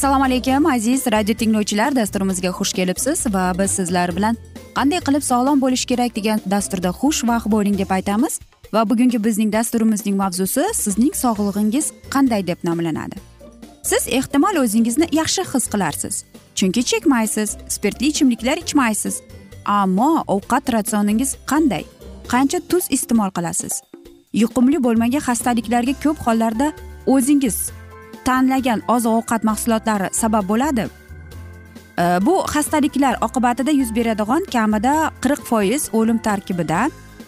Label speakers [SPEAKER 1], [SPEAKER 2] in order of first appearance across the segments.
[SPEAKER 1] assalomu alaykum aziz radio tinglovchilar. Dasturimizga xush kelibsiz va biz sizlar bilan qanday qilib sog'lom bo'lish kerak degan dasturda xushvaqt bo'ling deb aytamiz. Va bugungi bizning dasturimizning mavzusi sizning sog'lig'ingiz qanday deb nomlanadi. Siz ehtimol o'zingizni yaxshi his qilarsiz chunki chekmaysiz spirtli ichimliklar ichmaysiz. Ammo ovqat ratsioningiz qanday? Qancha tuz iste'mol qilasiz? Yuqumli bo'lmagan xastaliklarga ko'p hollarda o'zingiz tanlagan oziq ovqat mahsulotlari sabab bo'ladi. Bu xastaliklar oqibatida yuz beradigan kamida qirq foiz o'lim tarkibida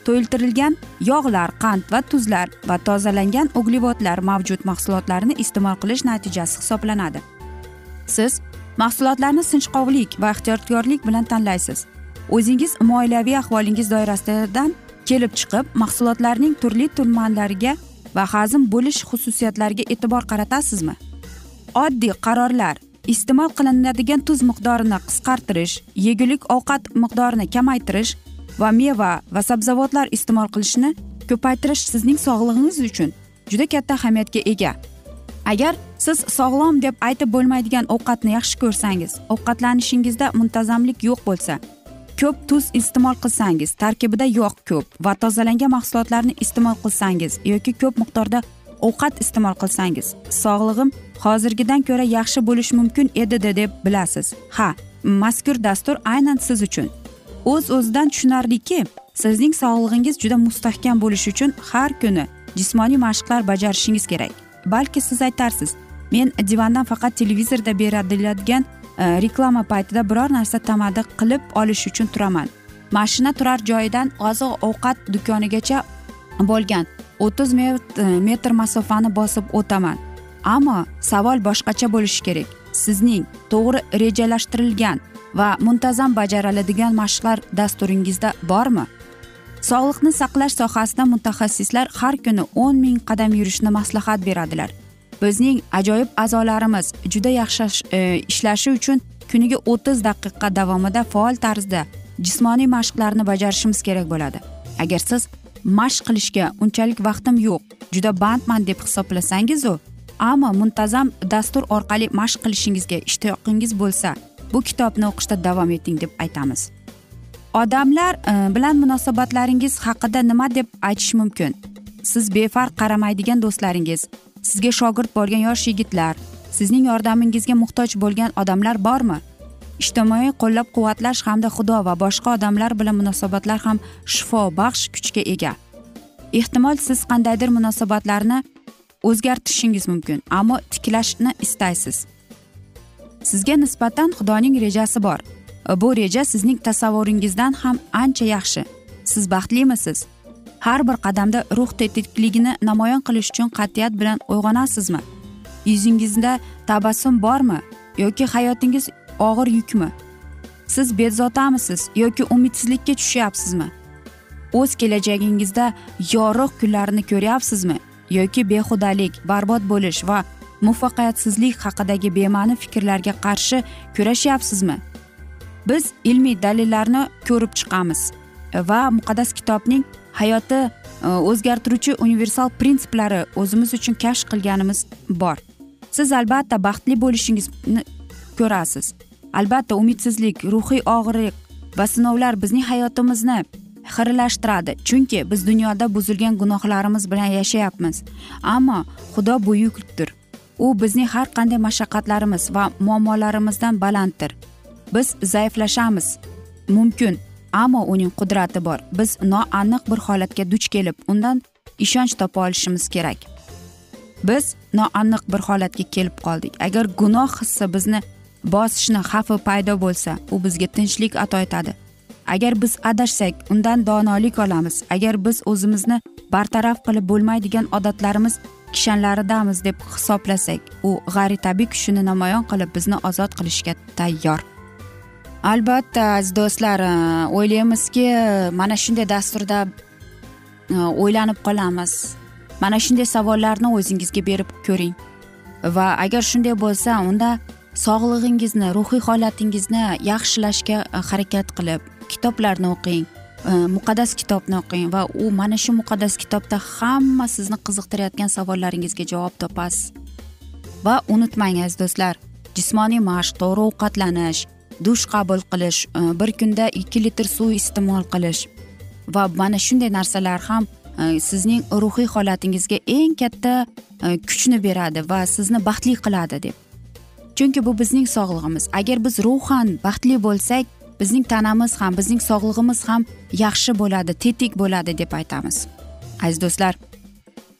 [SPEAKER 1] to'yiltirilgan yog'lar qand va tuzlar va tozalangan uglevodlar mavjud mahsulotlarni iste'mol qilish natijasi hisoblanadi. Siz mahsulotlarni sinchqovlik va ehtiyotkorlik bilan tanlaysiz. O'zingiz moliyaviy ahvolingiz doirasidan kelib chiqib mahsulotlarning turli tumanlariga va hazm bo'lish xususiyatlariga e'tibor qaratasizmi? Oddiy qarorlar iste'mol qilinadigan tuz miqdorini qisqartirish yegulik ovqat miqdorini kamaytirish va meva va sabzavotlar iste'mol qilishni ko'paytirish sizning sog'lig'ingiz uchun juda katta ahamiyatga ega. Agar siz sog'lom deb aytib bo'lmaydigan ovqatni yaxshi ko'rsangiz ovqatlanishingizda muntazamlik yo'q bo'lsa ko'p tuz iste'mol qilsangiz tarkibida yog' ko'p va tozalangan mahsulotlarni iste'mol qilsangiz yoki ko'p miqdorda ovqat iste'mol qilsangiz sog'lig'im hozirgidan ko'ra yaxshi bo'lishi mumkin edi deb bilasiz. Ha mazkur dastur aynan siz uchun. O'z o'zidan tushunarliki sizning sog'lig'ingiz juda mustahkam bo'lishi uchun har kuni jismoniy mashqlar bajarishingiz kerak. Balki siz aytarsiz men divandan faqat televizorda beriladigan Э, reklama paytida biror narsa tamaddi qilib olish uchun turaman. Mashina turar joyidan oziq ovqat do'konigacha bo'lgan o'ttiz e, metr masofani bosib o'taman. Ammo savol boshqacha bo'lishi kerak. Sizning to'g'ri rejalashtirilgan va muntazam bajariladigan mashqlar dasturingizda bormi? Sog'liqni saqlash sohasida mutaxassislar har kuni o'n ming qadam yurishni maslahat beradilar. Bizning ajoyib a'zolarimiz juda yaxshi e, ishlashi uchun kuniga o'ttiz daqiqa davomida faol tarzda jismoniy mashqlarni bajarishimiz kerak bo'ladi. Agar siz mashq qilishga unchalik vaqtim yo'q juda bandman deb hisoblasangizu ammo muntazam dastur orqali mashq qilishingizga ishtiyoqingiz bo'lsa bu kitobni o'qishda davom eting deb aytamiz. Odamlar e, bilan munosabatlaringiz haqida nima deb aytish mumkin? Siz befarq qaramaydigan do'stlaringiz sizga shogird bo'lgan yosh yigitlar sizning yordamingizga muhtoj bo'lgan odamlar bormi? Ijtimoiy qo'llab quvvatlash hamda xudo va boshqa odamlar bilan munosabatlar ham shifobaxsh kuchga ega. Ehtimol siz qandaydir munosabatlarni o'zgartirishingiz mumkin ammo tiklashni istaysiz. Sizga nisbatan xudoning rejasi bor. Bu reja sizning tasavvuringizdan ham ancha yaxshi. Siz baxtlimisiz? Har bir qadamda ruh tetikligini namoyon qilish uchun qat'iyat bilan uyg'onasizmi? Yuzingizda tabassum bormi yoki hayotingiz og'ir yukmi? Siz bezovtamisiz yoki umidsizlikka tushyapsizmi? O'z kelajagingizda yorug' kunlarni ko'ryapsizmi yoki behudalik barbod bo'lish va muvaffaqiyatsizlik haqidagi bema'ni fikrlarga qarshi kurashyapsizmi? Biz ilmiy dalillarni ko'rib chiqamiz va muqaddas kitobning hayoti e, o'zgartiruvchi universal prinsiplari o'zimiz uchun kashf qilganimiz bor. Siz albatta baxtli bo'lishingizni ko'rasiz. Albatta umidsizlik ruhiy og'riq va sinovlar bizning hayotimizni xiralashtiradi chunki biz dunyoda buzilgan gunohlarimiz bilan yashayapmiz. Ammo xudo buyukdir. U bizning har qanday mashaqqatlarimiz va muammolarimizdan balanddir. Biz zaiflashamiz. Mumkin. Ammo uning qudrati bor. Biz noaniq bir holatga duch kelib undan ishonch topa olishimiz kerak. Biz noaniq bir holatga kelib qoldik. Agar gunoh hissi bizni bosishni xavfi paydo bo'lsa u bizga tinchlik ato etadi. Agar biz adashsak undan donolik olamiz. Agar biz o'zimizni bartaraf qilib bo'lmaydigan odatlarimiz kishanlaridamiz deb hisoblasak u g'ayritabiiy kuchini namoyon qilib bizni ozod qilishga tayyor. Albatta aziz do'stlar e, o'ylaymizki mana shunday dasturda e, o'ylanib qolamiz. Mana shunday savollarni o'zingizga berib ko'ring. Va agar shunday bo'lsa unda sog'lig'ingizni ruhiy holatingizni yaxshilashga e, harakat qilib kitoblarni o'qing muqaddas kitobni o'qing va u mana shu muqaddas kitobda hamma sizni qiziqtirayotgan savollaringizga javob topasiz. Va unutmang aziz do'stlar jismoniy mashq to'g'ri ovqatlanish dush qabul qilish e, bir kunda ikki litr suv iste'mol qilish va mana shunday narsalar ham e, sizning ruhiy holatingizga eng katta e, kuchni beradi va sizni baxtli qiladi deb. Chunki bu bizning sog'lig'imiz. Agar biz ruhan baxtli bo'lsak bizning tanamiz ham bizning sog'lig'imiz ham yaxshi bo'ladi tetik bo'ladi deb aytamiz. Aziz do'stlar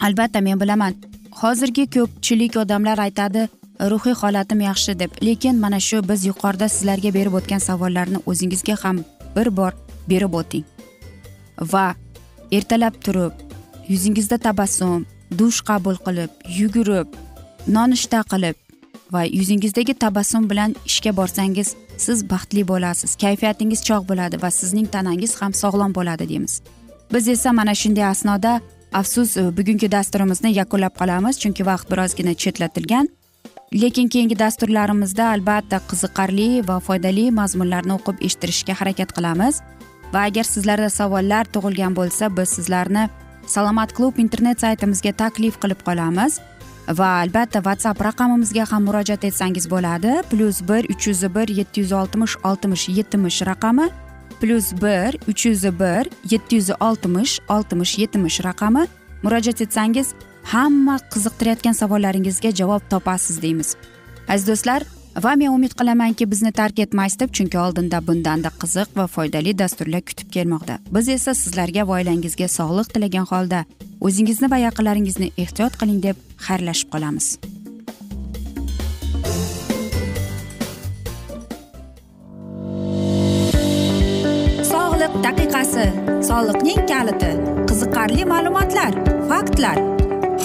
[SPEAKER 1] albatta men bilaman hozirgi ko'pchilik odamlar aytadi ruhiy holatim yaxshi deb. Lekin mana shu biz yuqorida sizlarga berib o'tgan savollarni o'zingizga ham bir bor berib o'ting. Va ertalab turib yuzingizda tabassum dush qabul qilib yugurib nonushta qilib va yuzingizdagi tabassum bilan ishga borsangiz siz baxtli bo'lasiz kayfiyatingiz chog' bo'ladi va sizning tanangiz ham sog'lom bo'ladi deymiz. Biz esa mana shunday asnoda afsus bugungi dasturimizni yakunlab qolamiz chunki vaqt birozgina chetlatilgan. Lekin keyingi dasturlarimizda albatta qiziqarli va foydali mazmunlarni o'qib eshittirishga harakat qilamiz. Va agar sizlarda savollar tug'ilgan bo'lsa biz sizlarni salomat klub internet saytimizga taklif qilib qolamiz. Va albatta whatsapp raqamimizga ham murojaat etsangiz bo'ladi. Plyus bir uch yuz bir yetti yuz oltmish oltmish yetmish raqami. Plyus bir uch yuz bir yetti yuz oltmish oltmish yetmish raqami. Murojaat etsangiz hamma qiziqtirayotgan savollaringizga javob topasiz deymiz. Aziz do'stlar va men umid qilamanki bizni tark etmaysiz deb chunki oldinda bundanda qiziq va foydali dasturlar kutib kelmoqda. Biz esa sizlarga va oilangizga sog'lik tilagan holda o'zingizni va yaqinlaringizni ehtiyot qiling deb xayrlashib qolamiz. Sog'liq daqiqasi soliqning kaliti qiziqarli ma'lumotlar faktlar.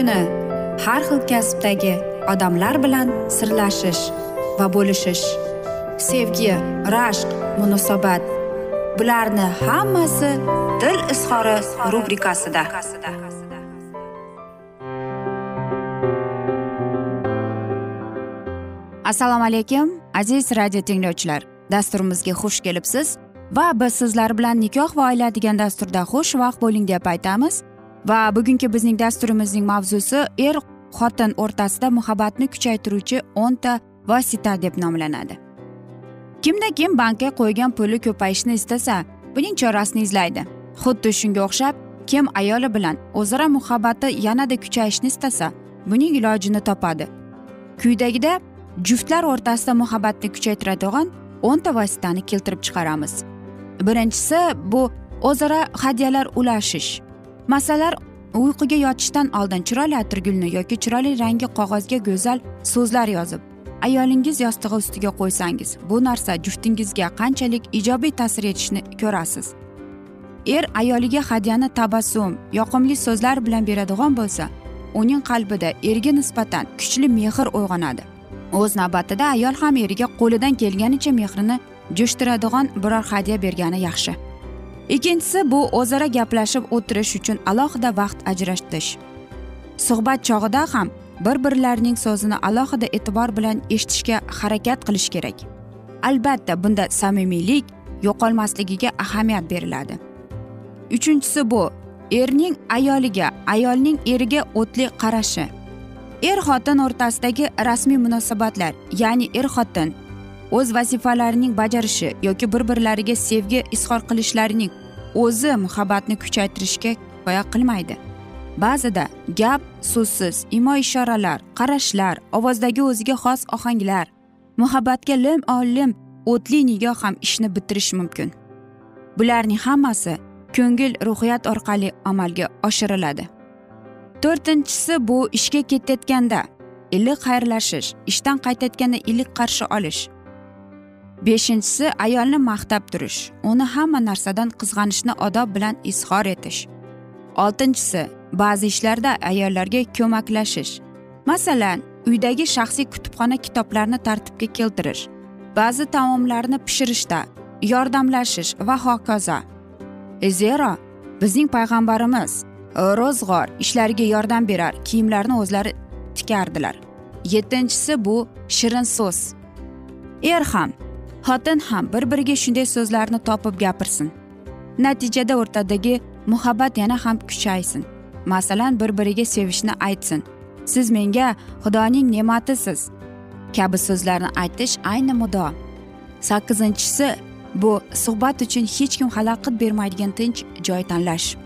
[SPEAKER 1] Kuni har xil kasbdagi odamlar bilan sirlashish va bo'lishish sevgi rashq munosabat bularni hammasi dil izhori rubrikasida. Assalomu alaykum aziz radio tinglovchilar. Dasturimizga xush kelibsiz va biz sizlar bilan nikoh va oila degan dasturda xushvaqt bo'ling deb aytamiz. Va bugungi bizning dasturimizning mavzusi er xotin o'rtasida muhabbatni kuchaytiruvchi o'nta vosita deb nomlanadi. Kimda kim bankka qo'ygan puli ko'payishni istasa buning chorasini izlaydi. Xuddi shunga o'xshab kim ayoli bilan o'zaro muhabbati yanada kuchayishni istasa buning ilojini topadi. Quyidagida juftlar o'rtasida muhabbatni kuchaytiradigan o'nta vositani keltirib chiqaramiz. Birinchisi bu o'zaro hadyalar ulashish. Masalan uyquga yotishdan oldin chiroyli atirgulni yoki chiroyli rangi qog'ozga go'zal so'zlar yozib ayolingiz yostig'i ustiga qo'ysangiz bu narsa juftingizga qanchalik ijobiy ta'sir etishini ko'rasiz. Er ayoliga hadyani tabassum yoqimli so'zlar bilan beradigan bo'lsa uning qalbida erga nisbatan kuchli mehr uyg'onadi. O'z navbatida ayol ham eriga qo'lidan kelganicha mehrini jo'shtiradigan biror hadya bergani yaxshi. Ikkinchisi bu o'zaro gaplashib o'tirish uchun alohida vaqt ajratish. Suhbat chog'ida ham bir birlarining so'zini alohida e'tibor bilan eshitishga harakat qilish kerak. Albatta bunda samimiylik yo'qolmasligiga ahamiyat beriladi. Uchinchisi bu erning ayoliga ayolning eriga o'tli qarashi. Er xotin o'rtasidagi rasmiy munosabatlar ya'ni er xotin o'z vazifalarining bajarishi yoki bir birlariga sevgi izhor qilishlarining o'zi muhabbatni kuchaytirishga kifoya qilmaydi. Ba'zida gap so'zsiz imo ishoralar qarashlar ovozdagi o'ziga xos ohanglar muhabbatga lim olim o'tli nigoh ham ishni bitirishi mumkin. Bularning hammasi ko'ngil ruhiyat orqali amalga oshiriladi. To'rtinchisi bu ishga ketayotganda iliq xayrlashish ishdan qaytayotganda iliq qarshi olish. Beshinchisi ayolni maqtab turish. Uni hamma narsadan qizg'anishni odob bilan izhor etish. Oltinchisi ba'zi ishlarda ayollarga ko'maklashish. Masalan uydagi shaxsiy kutubxona kitoblarni tartibga keltirish. Ba'zi taomlarni pishirishda yordamlashish va hokazo. E, zero bizning payg'ambarimiz e, ro'zg'or ishlariga yordam berar kiyimlarni o'zlari tikardilar. Yettinchisi bu shirin so'z. Er ham xotin ham bir biriga shunday so'zlarni topib gapirsin. Natijada o'rtadagi muhabbat yana ham kuchaysin. Masalan bir biriga sevishni aytsin. Siz menga xudoning ne'matisiz. Kabi so'zlarni aytish ayni muddao sakkizinchisi bu suhbat uchun hech kim xalaqit bermaydigan tinch joy tanlash.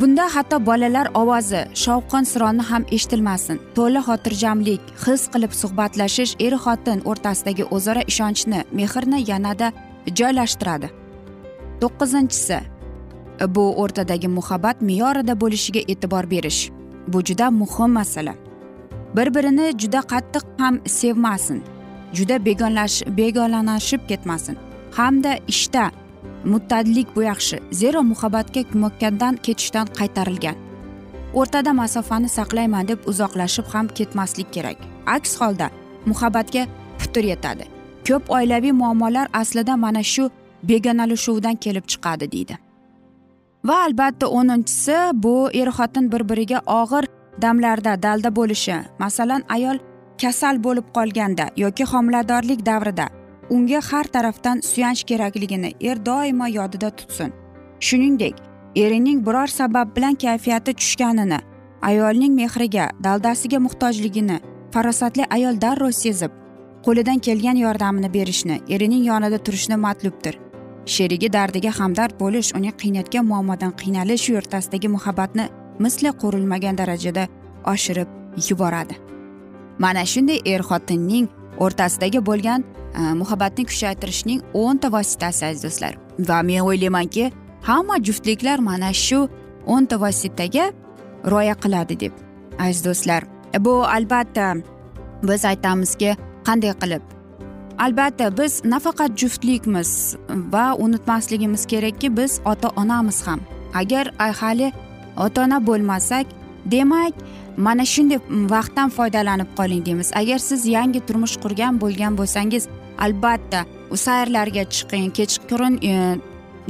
[SPEAKER 1] Bunda hatto bolalar ovozi shovqin sironi ham eshitilmasin. To'la xotirjamlik his qilib suhbatlashish er xotin o'rtasidagi o'zaro ishonchni mehrni yanada joylashtiradi. To'qqizinchisi bu o'rtadagi muhabbat me'yorida bo'lishiga e'tibor berish. Bu juda muhim masala. Bir birini juda qattiq ham sevmasin juda begonlash begonalashib ketmasin. Hamda ishda muttadlik bu yaxshi. Zero muhabbatga mukkatdan ketishdan qaytarilgan. O'rtada masofani saqlayman deb uzoqlashib ham ketmaslik kerak. Aks holda muhabbatga putur yetadi. Ko'p oilaviy muammolar aslida mana shu begonalashuvdan kelib chiqadi deydi. Va albatta o'ninchisi bu er xotin bir biriga og'ir damlarda dalda bo'lishi. Masalan ayol kasal bo'lib qolganda yoki homiladorlik davrida unga har tarafdan suyanch kerakligini er doimo yodida tutsin. Shuningdek erining biror sabab bilan kayfiyati tushganini ayolning mehriga daldasiga muhtojligini farosatli ayol darrov sezib qo'lidan kelgan yordamini berishni erining yonida turishni matlubdir. Sherigi dardiga hamdard bo'lish uning qiynayotgan muammodan qiynalish o'rtasidagi muhabbatni misli ko'rilmagan darajada oshirib yuboradi. Mana shunday er xotinning o'rtasidagi bo'lgan e, muhabbatni kuchaytirishning o'nta vositasi aziz do'stlar va men o'ylaymanki hamma juftliklar mana shu o'nta vositaga rioya qiladi deb aziz do'stlar e, bu albatta biz aytamizki qanday qilib? Albatta biz nafaqat juftlikmiz va unutmasligimiz kerakki biz ota onamiz ham. Agar hali ota ona bo'lmasak demak mana shunday mm, vaqtdan foydalanib qoling deymiz. Agar siz yangi turmush qurgan bo'lgan bo'lsangiz albatta sayrlarga chiqing kechqurun e,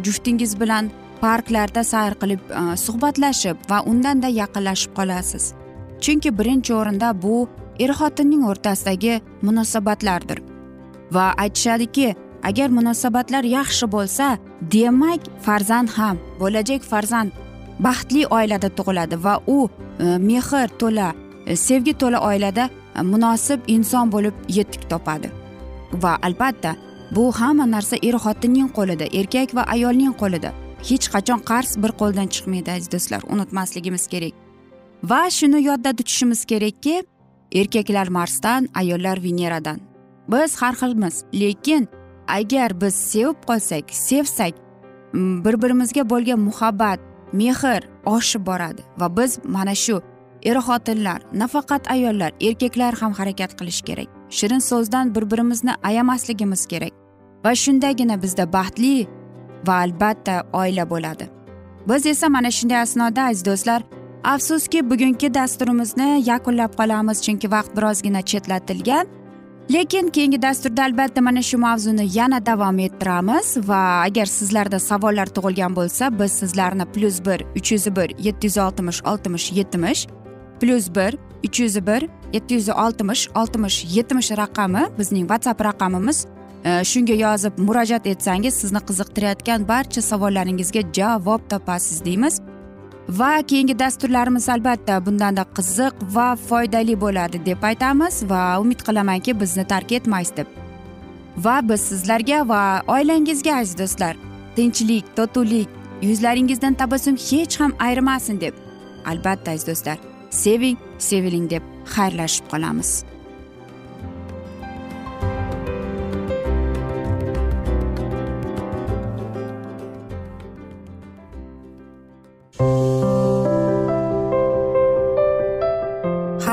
[SPEAKER 1] juftingiz bilan parklarda sayr qilib e, suhbatlashib va undanda yaqinlashib qolasiz. Chunki birinchi o'rinda bu er xotinning o'rtasidagi munosabatlardir. Va aytishadiki agar munosabatlar yaxshi bo'lsa demak farzand ham bo'lajak farzand baxtli oilada tug'iladi va u Э, mehr to'la э, sevgi to'la oilada э, munosib inson bo'lib yetuk topadi. Va albatta bu hamma narsa er xotinning qo'lida erkak va ayolning qo'lida. Hech qachon qarz bir qo'ldan chiqmaydi aziz do'stlar unutmasligimiz kerak. Va shuni yodda tutishimiz kerakki erkaklar marsdan ayollar veneradan. Biz har xilmiz lekin agar biz sevib qolsak sevsak bir birimizga bo'lgan muhabbat mehr oshib boradi. Va biz mana shu er xotinlar nafaqat ayollar erkaklar ham harakat qilish kerak. Shirin so'zdan bir birimizni ayamasligimiz kerak. Va shundagina bizda baxtli va albatta oila bo'ladi. Biz esa mana shunday asnoda aziz do'stlar afsuski bugungi dasturimizni yakunlab qolamiz chunki vaqt birozgina chetlatilgan. Lekin keyingi dasturda albatta mana shu mavzuni yana davom ettiramiz va agar sizlarda savollar tug'ilgan bo'lsa biz sizlarni plyus bir uch yuz bir yetti yuz oltmish oltmish yetmish plyus bir uch yuz bir yetti yuz oltmish oltmish yetmish raqami bizning whatsapp raqamimiz. Shunga yozib murojaat etsangiz sizni qiziqtirayotgan barcha savollaringizga javob topasiz deymiz. Va keyingi dasturlarimiz albatta bundanda qiziq va foydali bo'ladi deb aytamiz va umid qilamanki bizni tark etmaysiz deb. Va biz sizlarga va oilangizga aziz do'stlar tinchlik totuvlik yuzlaringizdan tabassum hech ham ayrimasin deb. Albatta aziz do'stlar seving seviling deb xayrlashib qolamiz.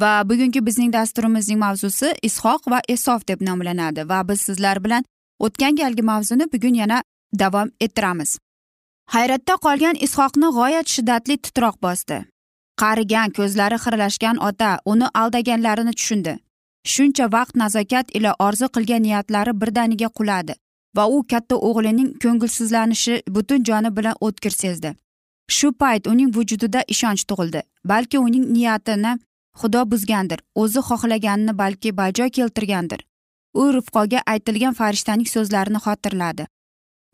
[SPEAKER 1] Va bugungi bizning dasturimizning mavzusi ishoq va esof deb nomlanadi va biz sizlar bilan o'tgan galgi mavzuni bugun yana davom ettiramiz. Hayratda qolgan ishoqni g'oyat shiddatli titroq bosdi. Qarigan ko'zlari xiralashgan ota uni aldaganlarini tushundi. Shuncha vaqt nazokat ila orzu qilgan niyatlari birdaniga quladi va u katta o'g'lining ko'ngilsizlanishi butun joni bilan o'tkir sezdi. Shu payt uning vujudida ishonch tug'ildi balki uning niyatini xudo buzgandir o'zi xohlaganini balki bajo keltirgandir. U rifqoga aytilgan farishtaning so'zlarini xotirladi.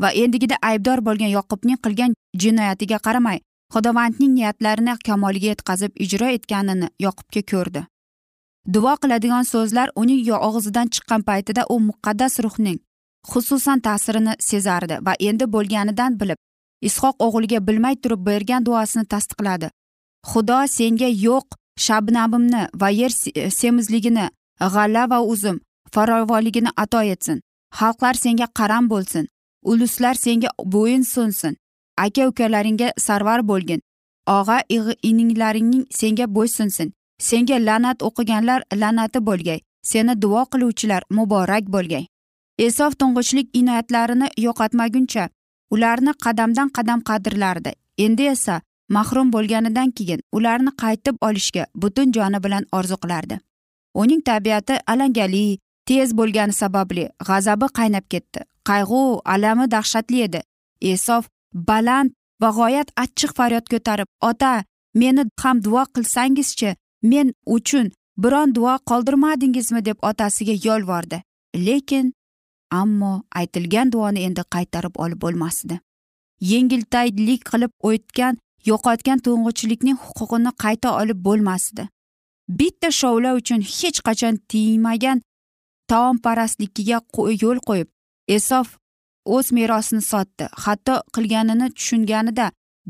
[SPEAKER 1] Va endigida aybdor bo'lgan yoqubning qilgan jinoyatiga qaramay xudovandning niyatlarini kamolga yetkazib ijro etganini yoqubga ko'rdi. Duo qiladigan so'zlar uning og'zidan chiqqan paytida u muqaddas ruhning xususan ta'sirini sezardi va endi bo'lganidan bilib ishoq o'g'liga bilmay turib bergan duosini tasdiqladi. Xudo senga yo'q shabnamimni va yer e, semizligini g'alla va uzum farovonligini ato etsin. Xalqlar senga qaram bo'lsin. Uluslar senga bo'yin sunsin. Aka ukalaringga sarvar bo'lgin. Og'a ininglaringning senga bo'ysunsin senga la'nat o'qiganlar la'nati bo'lgay. Seni duo qiluvchilar muborak bo'lgay. Esof to'ng'ichlik inoyatlarini yo'qotmaguncha ularni qadamdan qadam qadrlardi. Endi esa mahrum bo'lganidan keyin ularni qaytib olishga butun joni bilan orzu qilardi. Uning tabiati alangali tez bo'lgani sababli g'azabi qaynab ketdi. Qayg'u alami dahshatli edi. Esof baland va g'oyat achchiq faryod ko'tarib ota meni ham duo qilsangizchi? Men uchun biron duo qoldirmadingizmi? deb otasiga yolvordi. Lekin ammo aytilgan duoni endi qaytarib olib bo'lmasdi. Yengiltaylik qilib o'tgan yo'qotgan to'ng'ichlikning huquqini qayta olib bo'lmasdi. Bitta shovla uchun hech qachon tiymagan taomparastligiga yo'l qo'yib esof o'z merosini sotdi hatto qilganini tushunganida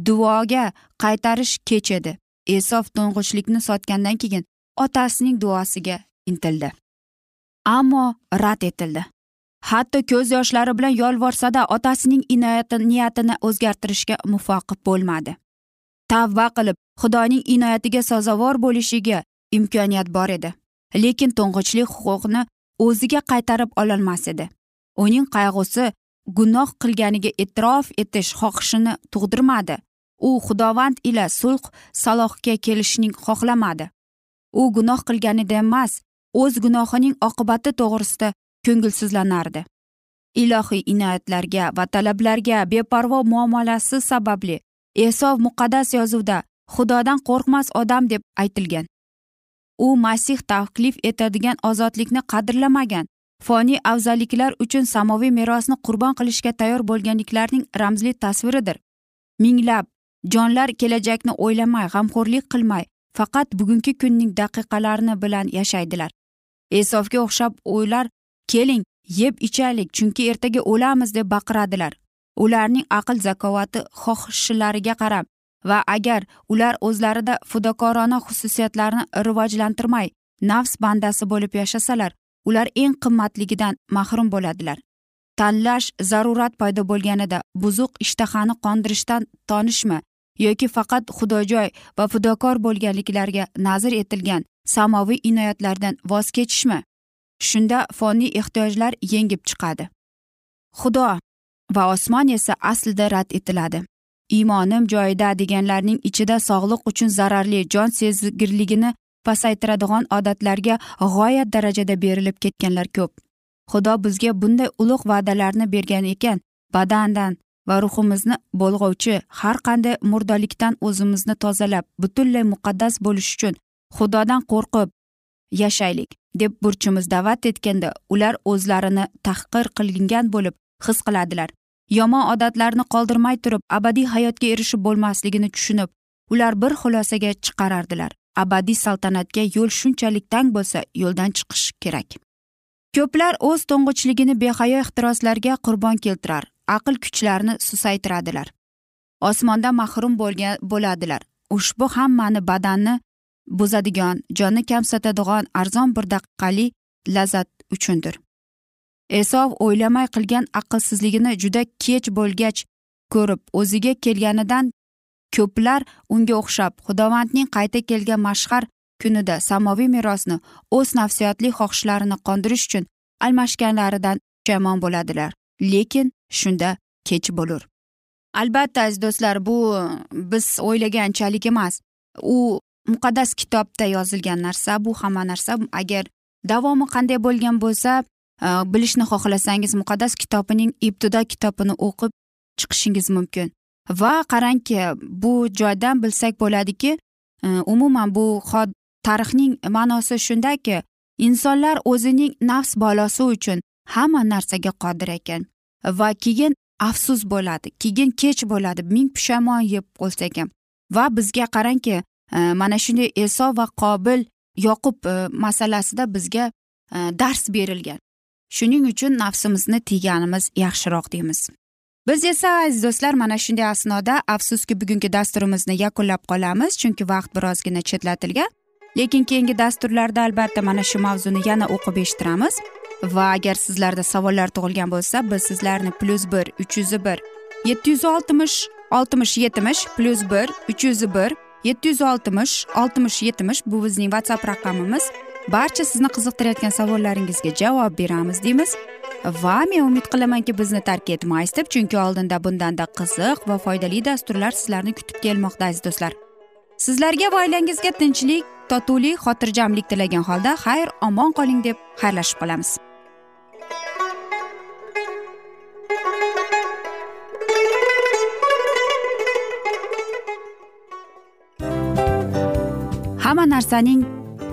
[SPEAKER 1] duoga qaytarish kech edi esof to'ng'ichlikni sotgandan keyin otasining duosiga intildi. Ammo rad etildi. Hatto ko'z yoshlari bilan yolvorsada otasining inoyati niyatini o'zgartirishga muvaffaq bo'lmadi. Tavba qilib xudoning inoyatiga sazovor bo'lishiga imkoniyat bor edi. Lekin to'ng'ichlik huquqni o'ziga qaytarib ololmas edi. Uning qayg'usi gunoh qilganiga e'tirof etish xohishini tug'dirmadi. U xudovand ila sulh salohga kelishning xohlamadi. U gunoh qilganida emas o'z gunohining oqibati to'g'risida ko'ngilsizlanardi. Ilohiy inoyatlarga va talablarga beparvo muomalasi sababli esov muqaddas yozuvda xudodan qo'rqmas odam deb aytilgan. U masih taklif etadigan ozodlikni qadrlamagan. Foniy afzalliklar uchun samoviy merosni qurbon qilishga tayyor bo'lganliklarning ramzli tasviridir. Minglab jonlar kelajakni o'ylamay g'amxo'rlik qilmay faqat bugungi kunning daqiqalarini bilan yashaydilar. Esovga o'xshab o'ylar keling yeb ichaylik chunki ertaga o'lamiz deb baqiradilar. Ularning aql zakovati xohishlariga qarab va agar ular o'zlarida fidokorona xususiyatlarni rivojlantirmay nafs bandasi bo'lib yashasalar ular eng qimmatligidan mahrum bo'ladilar. Tanlash zarurat paydo bo'lganida buzuq ishtahani qondirishdan tonishmi yoki faqat xudojoy va fidokor bo'lganliklariga nazr etilgan samoviy inoyatlardan voz kechishmi? Shunda foniy ehtiyojlar yengib chiqadi. Xudo va osmon esa aslida rad etiladi. Iymonim joyida deganlarning ichida sog'liq uchun zararli jon sezgirligini pasaytiradigan odatlarga g'oyat darajada berilib ketganlar ko'p. Xudo bizga bunday ulug' va'dalarni bergan ekan badandan va ruhimizni bo'lg'ovchi har qanday murdalikdan o'zimizni tozalab butunlay muqaddas bo'lish uchun xudodan qo'rqib yashaylik deb burchimiz da'vat etganda ular o'zlarini tahqir qilingan bo'lib his qiladilar. Yomon odatlarni qoldirmay turib abadiy hayotga erishib bo'lmasligini tushunib ular bir xulosaga chiqarardilar. Abadiy saltanatga yo'l shunchalik tang bo'lsa yo'ldan chiqish kerak. Ko'plar o'z to'ng'ichligini behayo ehtiroslarga qurbon keltirar aql kuchlarini susaytiradilar. Osmondan mahrum bo'lgan bo'ladilar. Ushbu hammani badanni buzadigan jonni kamsatadigan arzon bir daqiqalik lazzat uchundir. Esov o'ylamay qilgan aqlsizligini juda kech bo'lgach ko'rib o'ziga kelganidan ko'plar unga o'xshab xudovandning qayta kelgan mashhar kunida samoviy merosni o'z nafsiyotli xohishlarini qondirish uchun almashganlaridan pushaymon bo'ladilar. Lekin shunda kech bo'lur. Albatta aziz do'stlar bu biz o'ylaganchalik emas. U muqaddas kitobda yozilgan narsa bu hamma narsa agar davomi qanday bo'lgan bo'lsa Э, bilishni xohlasangiz muqaddas kitobining ibtido kitobini o'qib chiqishingiz mumkin. Va qarangki bu joydan bilsak bo'ladiki e, umuman bu tarixning ma'nosi shundaki insonlar o'zining nafs balosi uchun hamma narsaga qodir ekan va keyin afsus bo'ladi keyin kech bo'ladi ming pushaymon yeb bo'lsak ham. Va bizga qarangki e, mana shunday eso va qobil yoqub e, masalasida bizga dars berilgan. Shuning uchun nafsimizni tiyganimiz yaxshiroq deymiz. Biz esa aziz do'stlar mana shunday asnoda afsuski bugungi dasturimizni yakunlab qolamiz chunki vaqt birozgina chetlatilgan. Lekin keyingi dasturlarda albatta mana shu mavzuni yana o'qib eshittiramiz. Va agar sizlarda savollar tug'ilgan bo'lsa biz sizlarni plyus bir uch yuz bir yetti yuz oltmish oltmish yetmish plyus bir uch yuz bir yetti yuz oltmish oltmish yetmish bu bizning whatsapp raqamimiz. Barcha sizni qiziqtirayotgan savollaringizga javob beramiz deymiz. Va men umid qilamanki bizni tark etmaysiz deb chunki oldinda bundanda qiziq va foydali dasturlar sizlarni kutib kelmoqda aziz do'stlar. Sizlarga va oilangizga tinchlik totuvlik xotirjamlik tilagan holda xayr omon qoling deb xayrlashib qolamiz. Hamma narsaning